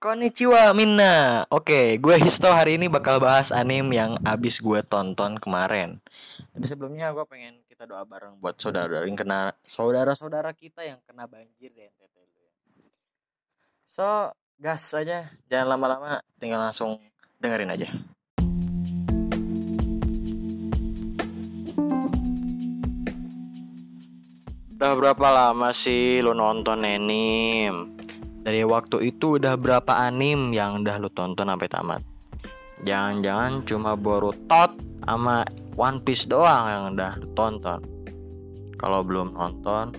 Konnichiwa Minna. Oke, gue Histo hari ini bakal bahas anime yang abis gue tonton kemarin. Tapi sebelumnya gue pengen kita doa bareng buat saudara yang kena Saudara-saudara kita yang kena banjir di NTT So, gas aja. Jangan lama-lama, tinggal langsung dengerin aja. Udah berapa lama sih lu nonton anime? Dari waktu itu udah berapa anim yang udah lu tonton sampai tamat? Jangan-jangan cuma Boruto sama One Piece doang yang udah lu tonton. Kalau belum nonton,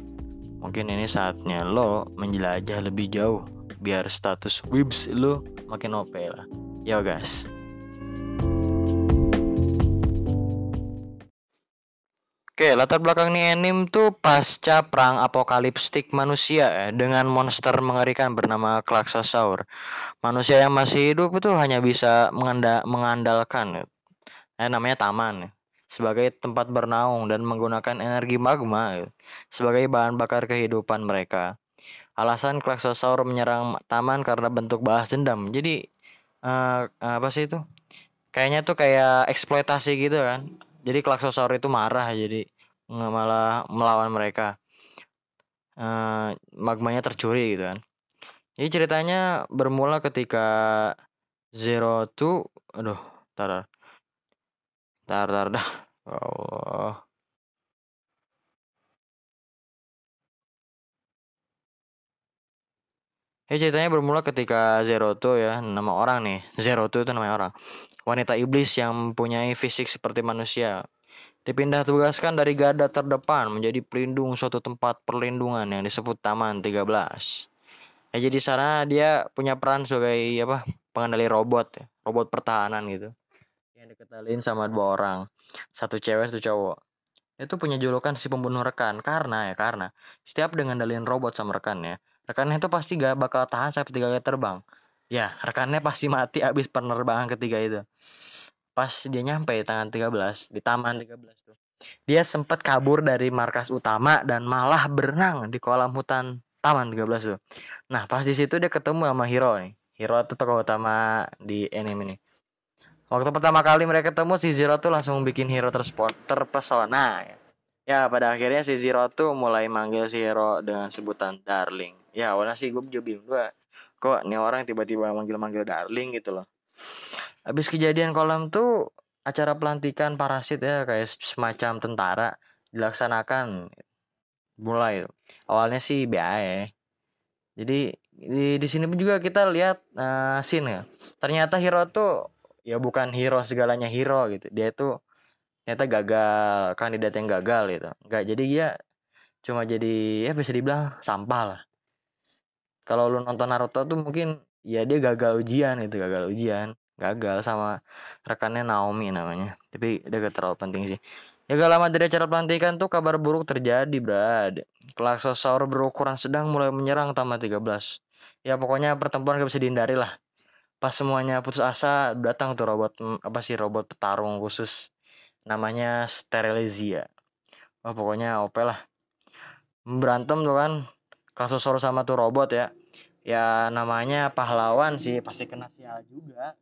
mungkin ini saatnya lo menjelajah lebih jauh biar status wibs lo makin OP lah. Yo guys. Oke, latar belakang nih anime tuh pasca perang apokaliptik manusia ya, dengan monster mengerikan bernama Klaxosaur. Manusia yang masih hidup itu hanya bisa menganda mengandalkan eh, namanya taman sebagai tempat bernaung dan menggunakan energi magma sebagai bahan bakar kehidupan mereka. Alasan Klaxosaur menyerang taman karena bentuk balas dendam. Jadi uh, apa sih itu? Kayaknya tuh kayak eksploitasi gitu kan jadi Klaxosaur itu marah jadi malah melawan mereka. Uh, magmanya tercuri gitu kan. Jadi ceritanya bermula ketika Zero Two aduh tar tar tar dah. Oh Ya ceritanya bermula ketika Zero Two ya nama orang nih Zero Two itu namanya orang wanita iblis yang mempunyai fisik seperti manusia dipindah tugaskan dari garda terdepan menjadi pelindung suatu tempat perlindungan yang disebut Taman 13. Ya jadi sana dia punya peran sebagai apa pengendali robot ya, robot pertahanan gitu. Yang diketalin sama dua orang, satu cewek satu cowok. Itu punya julukan si pembunuh rekan karena ya karena setiap dengan dalin robot sama rekannya rekannya itu pasti gak bakal tahan sampai tiga kali terbang ya rekannya pasti mati abis penerbangan ketiga itu. Pas dia nyampe tangan 13 di taman 13 tuh dia sempat kabur dari markas utama dan malah berenang di kolam hutan taman 13 tuh. Nah pas di situ dia ketemu sama Hiro nih. Hiro tuh tokoh utama di anime ini waktu pertama kali mereka ketemu si Zero tuh langsung bikin Hiro tersport terpesona ya. ya pada akhirnya si Zero tuh mulai manggil si Hiro dengan sebutan darling ya awalnya sih gue juga bingung gue kok nih orang tiba-tiba manggil-manggil darling gitu loh. Habis kejadian kolam tuh acara pelantikan parasit ya kayak semacam tentara dilaksanakan mulai awalnya sih ya jadi di di sini pun juga kita lihat uh, scene ya. Ternyata hero tuh ya bukan hero segalanya hero gitu. Dia tuh ternyata gagal kandidat yang gagal gitu. Nggak jadi dia cuma jadi ya bisa dibilang sampah lah kalau lu nonton Naruto tuh mungkin ya dia gagal ujian itu gagal ujian gagal sama rekannya Naomi namanya. Tapi dia gak terlalu penting sih. Ya gak lama dari acara pelantikan tuh kabar buruk terjadi brad. Klaxosaur berukuran sedang mulai menyerang Tama 13 ya pokoknya pertempuran gak bisa dihindari lah. Pas semuanya putus asa datang tuh robot apa sih robot petarung khusus. Namanya Sterilizia Wah pokoknya OP lah. Berantem tuh kan Klaxosaur sama tuh robot ya. Ya namanya pahlawan sih pasti kena sial juga.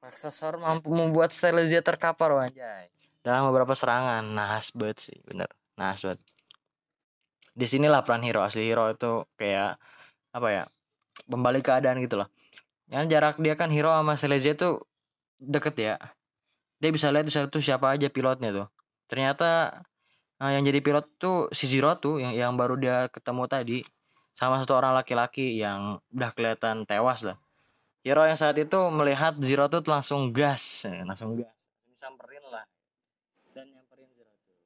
Raksasor mampu membuat Stelazia terkapar wanjay dalam beberapa serangan. Nahas banget sih bener. Nahas banget. Di sinilah peran hero. Asli hero itu kayak apa ya kembali keadaan gitu loh. Yang jarak dia kan hero sama Stelazia tuh deket ya. Dia bisa lihat bisa tuh siapa aja pilotnya tuh. Ternyata nah, yang jadi pilot tuh si Zero tuh yang yang baru dia ketemu tadi sama satu orang laki-laki yang udah kelihatan tewas lah. Hero yang saat itu melihat Zero tuh langsung gas, eh, langsung gas, samperin lah dan nyamperin Zero tuh.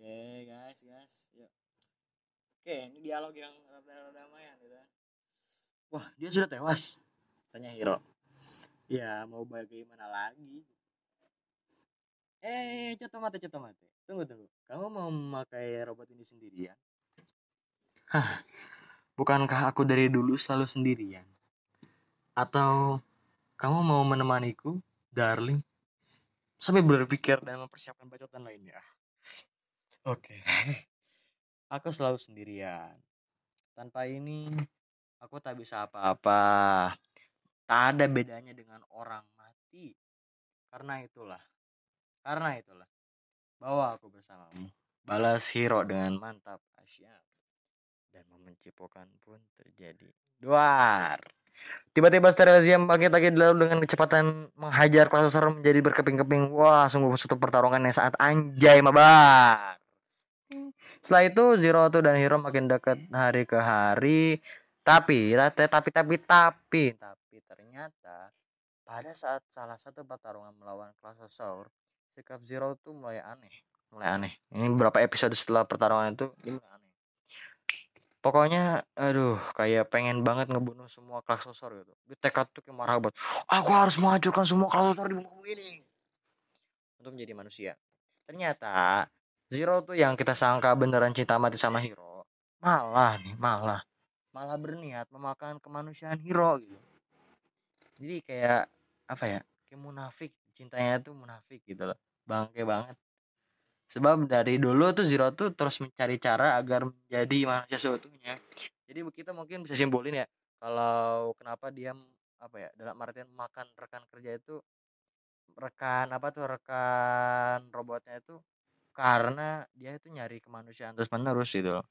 Oke guys, guys, yuk. Oke, ini dialog yang rada-rada lumayan gitu. Wah, dia sudah tewas, tanya Hero. Ya, mau bagaimana lagi? Eh, coto mate, coto mate. Tunggu, tunggu. Kamu mau memakai robot ini sendirian? Hah, bukankah aku dari dulu selalu sendirian? Atau kamu mau menemaniku, darling? Sampai berpikir dan mempersiapkan bacotan lainnya. Oke. Aku selalu sendirian. Tanpa ini, Aku tak bisa apa-apa. Tak ada bedanya dengan orang mati. Karena itulah. Karena itulah. Bawa aku bersamamu. Balas hero dengan mantap asyap. Dan memencipokan pun terjadi. Duar. Tiba-tiba Stereozium bangkit lagi lalu dengan kecepatan menghajar Klausor menjadi berkeping-keping. Wah, sungguh satu pertarungan yang sangat anjay mabar. Setelah itu Zero tuh dan Hero makin dekat hari ke hari. Tapi, tapi, tapi, tapi, tapi, tapi ternyata pada saat salah satu pertarungan melawan Klasosaur, sikap Zero tuh mulai aneh, mulai aneh. Ini beberapa episode setelah pertarungan itu dia mulai aneh. Pokoknya, aduh, kayak pengen banget ngebunuh semua Klasosaur gitu. Dia tekad tuh kayak marah banget. Aku harus menghancurkan semua Klasosaur di bumi ini. Untuk menjadi manusia. Ternyata Zero tuh yang kita sangka beneran cinta mati sama Hero, malah nih, malah malah berniat memakan kemanusiaan Hero gitu. Jadi kayak apa ya? Kayak munafik, cintanya tuh munafik gitu loh. Bangke banget. Sebab dari dulu tuh Zero tuh terus mencari cara agar menjadi manusia seutuhnya. Jadi kita mungkin bisa simpulin ya kalau kenapa dia apa ya dalam artian makan rekan kerja itu rekan apa tuh rekan robotnya itu karena dia itu nyari kemanusiaan terus menerus gitu loh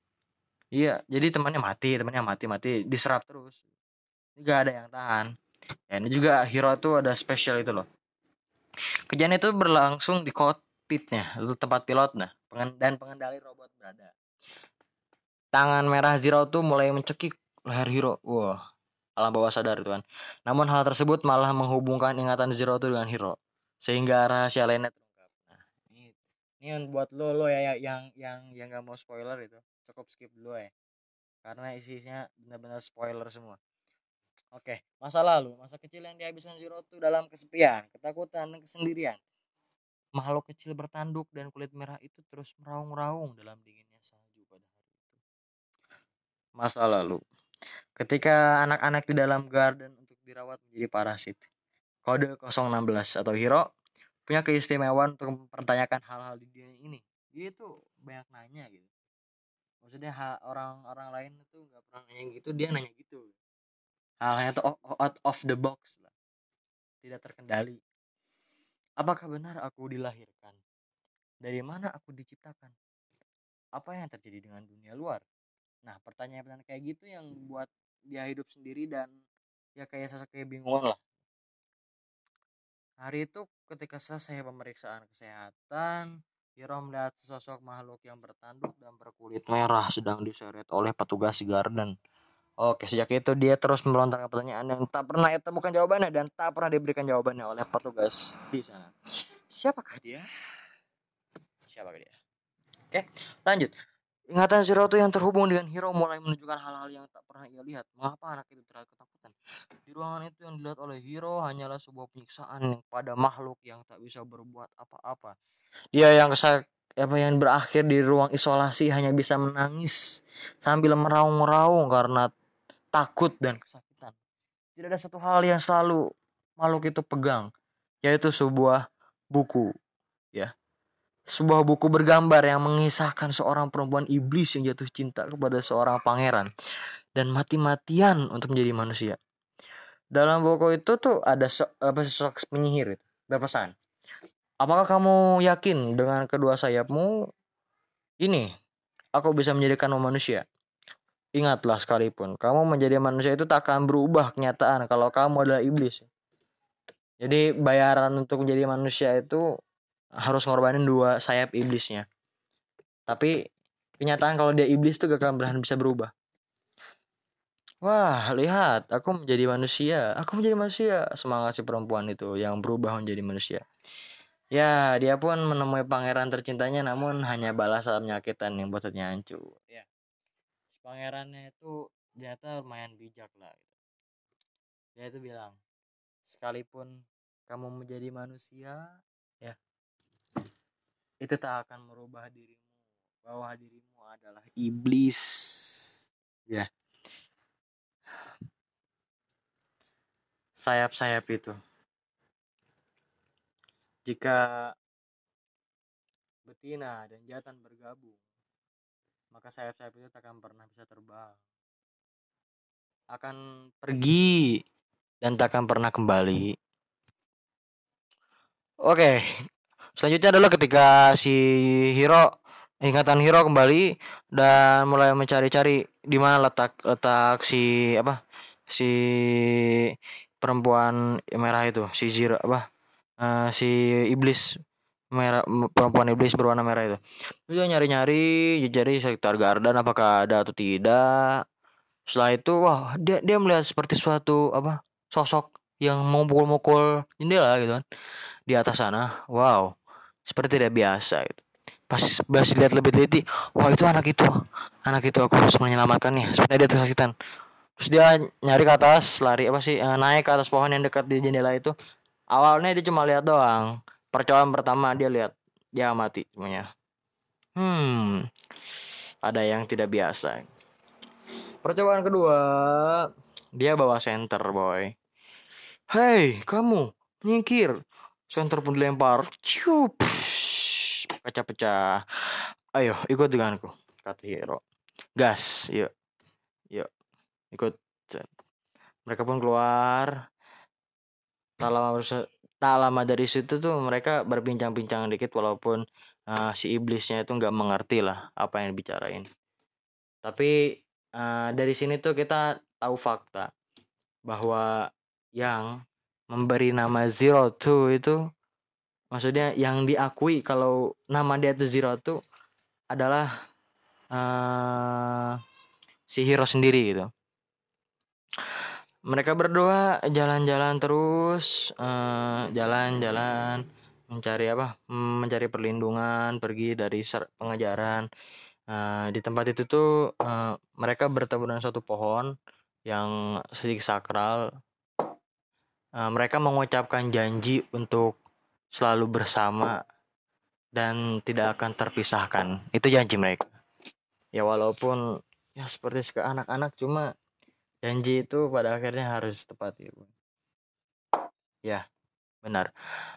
iya jadi temannya mati temannya mati mati diserap terus nggak ada yang tahan ya, ini juga hero tuh ada spesial itu loh kejadian itu berlangsung di kokpitnya itu tempat pilot nah dan pengendali robot berada. Tangan merah Zero tuh mulai mencekik leher Hero. Wah alam bawah sadar itu kan. Namun hal tersebut malah menghubungkan ingatan Zero tuh dengan Hero sehingga rahasia lainnya ini buat lo lo ya yang yang yang nggak mau spoiler itu. Cukup skip dulu ya karena isinya benar-benar spoiler semua oke masa lalu masa kecil yang dihabiskan Zero tuh dalam kesepian ketakutan dan kesendirian. Makhluk kecil bertanduk dan kulit merah itu terus meraung-raung dalam dinginnya salju pada hari itu. Masa lalu. Ketika anak-anak di dalam garden untuk dirawat menjadi parasit. Kode 016 atau Hero punya keistimewaan untuk mempertanyakan hal-hal di dunia ini. Dia tuh banyak nanya gitu. Maksudnya orang-orang lain tuh nggak pernah nanya gitu dia nanya gitu hal-halnya tuh out of the box lah. Tidak terkendali. Apakah benar aku dilahirkan? Dari mana aku diciptakan? Apa yang terjadi dengan dunia luar? Nah pertanyaan-pertanyaan kayak gitu yang buat dia hidup sendiri dan ya kayak sosok kayak bingung lah. Hari itu ketika selesai pemeriksaan kesehatan, Hiro melihat sesosok makhluk yang bertanduk dan berkulit merah sedang diseret oleh petugas garden. Oke, sejak itu dia terus melontarkan pertanyaan yang tak pernah bukan jawabannya dan tak pernah diberikan jawabannya oleh petugas di sana. Siapakah dia? Siapakah dia? Oke, lanjut. Ingatan itu yang terhubung dengan Hero mulai menunjukkan hal-hal yang tak pernah ia lihat. Mengapa anak itu terlalu ketakutan? Di ruangan itu yang dilihat oleh Hero hanyalah sebuah penyiksaan yang pada makhluk yang tak bisa berbuat apa-apa. Dia yang kesak apa yang berakhir di ruang isolasi hanya bisa menangis sambil meraung-raung karena takut dan kesakitan. Tidak ada satu hal yang selalu makhluk itu pegang, yaitu sebuah buku, ya sebuah buku bergambar yang mengisahkan seorang perempuan iblis yang jatuh cinta kepada seorang pangeran dan mati-matian untuk menjadi manusia. Dalam buku itu tuh ada so, apa sosok penyihir itu berpesan. Apakah kamu yakin dengan kedua sayapmu ini aku bisa menjadikan manusia? Ingatlah sekalipun kamu menjadi manusia itu tak akan berubah kenyataan kalau kamu adalah iblis. Jadi bayaran untuk menjadi manusia itu harus ngorbanin dua sayap iblisnya tapi kenyataan kalau dia iblis tuh gak akan bisa berubah Wah, lihat, aku menjadi manusia. Aku menjadi manusia. Semangat si perempuan itu yang berubah menjadi manusia. Ya, dia pun menemui pangeran tercintanya namun hanya balas saat menyakitkan yang buatnya hancur. Ya. Pangerannya itu ternyata lumayan bijak lah. Gitu. Dia itu bilang, sekalipun kamu menjadi manusia, ya itu tak akan merubah dirimu bahwa dirimu adalah iblis ya sayap-sayap itu jika betina dan jantan bergabung maka sayap-sayap itu tak akan pernah bisa terbang. Akan pergi dan tak akan pernah kembali. Oke, selanjutnya adalah ketika si Hiro ingatan Hiro kembali dan mulai mencari-cari di mana letak letak si apa si perempuan merah itu si Zero apa uh, si iblis merah perempuan iblis berwarna merah itu. Dia nyari-nyari jadi sekitar garden apakah ada atau tidak. Setelah itu wah dia dia melihat seperti suatu apa sosok yang mau mukul-mukul jendela gitu kan di atas sana. Wow seperti tidak biasa gitu. Pas pas lihat lebih teliti wah itu anak itu. Anak itu aku harus menyelamatkannya seperti dia tersakitan. Terus dia nyari ke atas lari apa sih eh, naik ke atas pohon yang dekat di jendela itu. Awalnya dia cuma lihat doang percobaan pertama dia lihat dia mati semuanya hmm ada yang tidak biasa percobaan kedua dia bawa center boy Hei, kamu, nyingkir. Center pun dilempar. Ciup. Pecah-pecah. Ayo, ikut denganku. Kata hero. Gas, yuk. Yuk. Ikut. Mereka pun keluar. Tak lama, tak lama dari situ tuh mereka berbincang-bincang dikit walaupun uh, si iblisnya itu nggak mengerti lah apa yang dibicarain. Tapi uh, dari sini tuh kita tahu fakta bahwa yang memberi nama Zero Two itu maksudnya yang diakui kalau nama dia itu Zero Two adalah uh, si hero sendiri gitu. Mereka berdua jalan-jalan terus, jalan jalan-jalan mencari apa? Mencari perlindungan, pergi dari pengejaran. Uh, di tempat itu tuh uh, mereka bertemu dengan suatu pohon yang sedikit sakral uh, mereka mengucapkan janji untuk selalu bersama dan tidak akan terpisahkan. Itu janji mereka. Ya walaupun ya seperti ke anak-anak cuma janji itu pada akhirnya harus tepat ya. Ya, benar.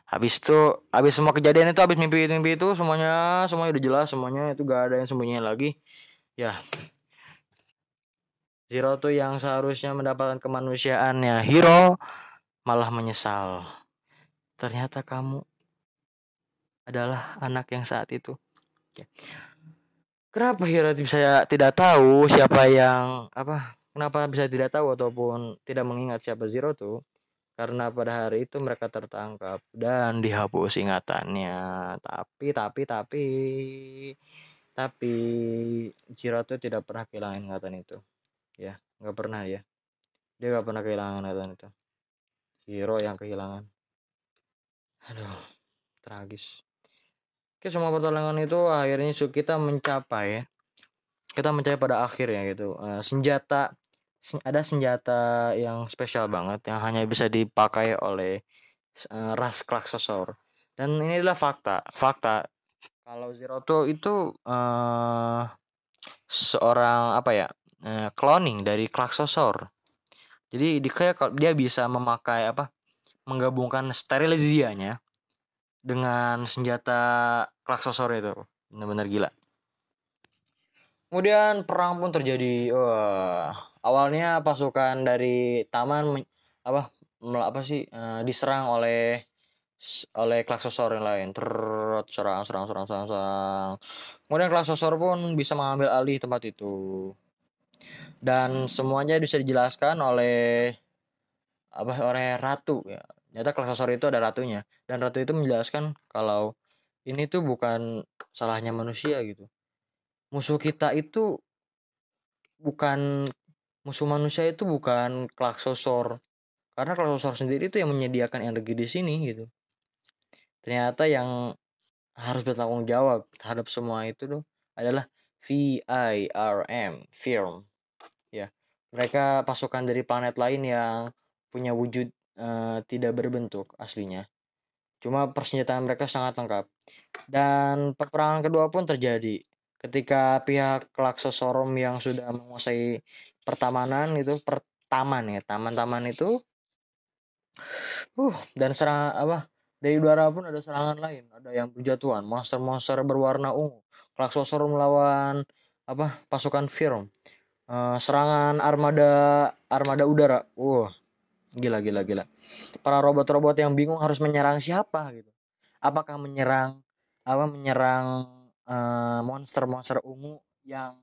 Habis itu habis semua kejadian itu habis mimpi-mimpi itu semuanya semuanya udah jelas, semuanya itu gak ada yang sembunyi lagi. Ya. Zero tuh yang seharusnya mendapatkan kemanusiaannya Hero malah menyesal. Ternyata kamu adalah anak yang saat itu. Kenapa Hira bisa tidak tahu siapa yang apa? Kenapa bisa tidak tahu ataupun tidak mengingat siapa Zero tuh? Karena pada hari itu mereka tertangkap dan dihapus ingatannya. Tapi tapi tapi tapi Zero tuh tidak pernah kehilangan ingatan itu. Ya, nggak pernah ya. Dia nggak pernah kehilangan ingatan itu hero yang kehilangan aduh tragis oke semua pertolongan itu akhirnya kita mencapai kita mencapai pada akhirnya gitu uh, senjata ada senjata yang spesial banget yang hanya bisa dipakai oleh uh, ras Klaxosaur dan ini adalah fakta fakta. Kalau Zeroto itu uh, seorang apa ya uh, cloning dari Klaxosaur jadi dia dia bisa memakai apa menggabungkan sterilizasinya dengan senjata klaksosor itu. Benar-benar gila. Kemudian perang pun terjadi. Wah awalnya pasukan dari taman apa apa sih uh, diserang oleh oleh klaksosor yang lain. Terus serang serang serang serang serang. Kemudian klaksosor pun bisa mengambil alih tempat itu. Dan semuanya bisa dijelaskan oleh apa oleh ratu ya. Nyata klasosor itu ada ratunya. Dan ratu itu menjelaskan kalau ini tuh bukan salahnya manusia gitu. Musuh kita itu bukan musuh manusia itu bukan klaksosor. Karena klaksosor sendiri itu yang menyediakan energi di sini gitu. Ternyata yang harus bertanggung jawab terhadap semua itu tuh adalah VIRM firm ya mereka pasukan dari planet lain yang punya wujud uh, tidak berbentuk aslinya. Cuma persenjataan mereka sangat lengkap. Dan peperangan kedua pun terjadi ketika pihak Laksosorum yang sudah menguasai pertamanan itu pertaman ya. Taman-taman itu uh dan serang apa dari udara pun ada serangan lain. Ada yang berjatuhan monster-monster berwarna ungu Laksosorum melawan apa pasukan Firm uh, serangan armada armada udara. Wow gila gila gila. Para robot-robot yang bingung harus menyerang siapa gitu. Apakah menyerang apa menyerang monster-monster uh, ungu yang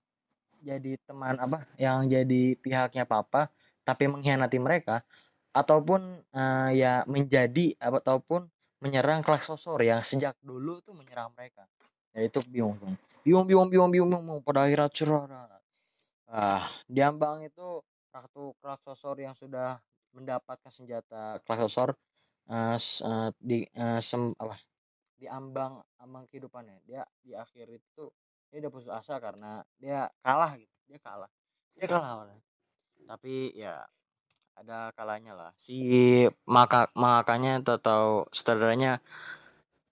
jadi teman apa yang jadi pihaknya papa tapi mengkhianati mereka ataupun uh, ya menjadi ataupun menyerang sosor yang sejak dulu tuh menyerang mereka ya itu bingung bingung bingung bingung bingung, bingung. pada akhirnya curah ah diambang itu ratu sosor yang sudah mendapatkan senjata klaksosor uh, uh, di uh, sem apa diambang ambang kehidupannya dia di akhir itu dia udah putus asa karena dia kalah gitu dia kalah dia kalah tapi ya ada kalanya lah si maka makanya atau sutradaranya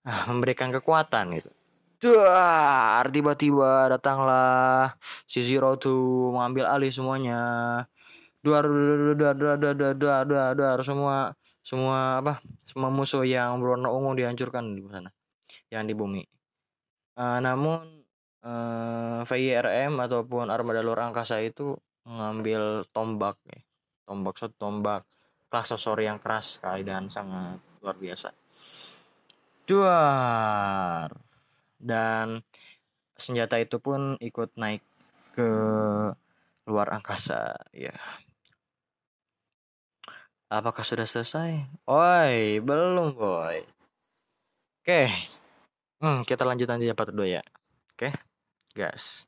ah, memberikan kekuatan gitu Duar, tiba-tiba datanglah si Zero tuh mengambil alih semuanya. Duar, duar, duar, duar, duar, duar, duar, duar, semua semua apa? Semua musuh yang berwarna ungu dihancurkan di sana, yang di bumi. Uh, namun uh, VIRM ataupun armada luar angkasa itu mengambil tombak ya. Tombak satu tombak. Klaksosor yang keras sekali dan sangat luar biasa. Duar dan senjata itu pun ikut naik ke luar angkasa ya. Apakah sudah selesai? Oi belum boy. Oke. Hmm, kita lanjut nanti dapat dua ya. Oke gas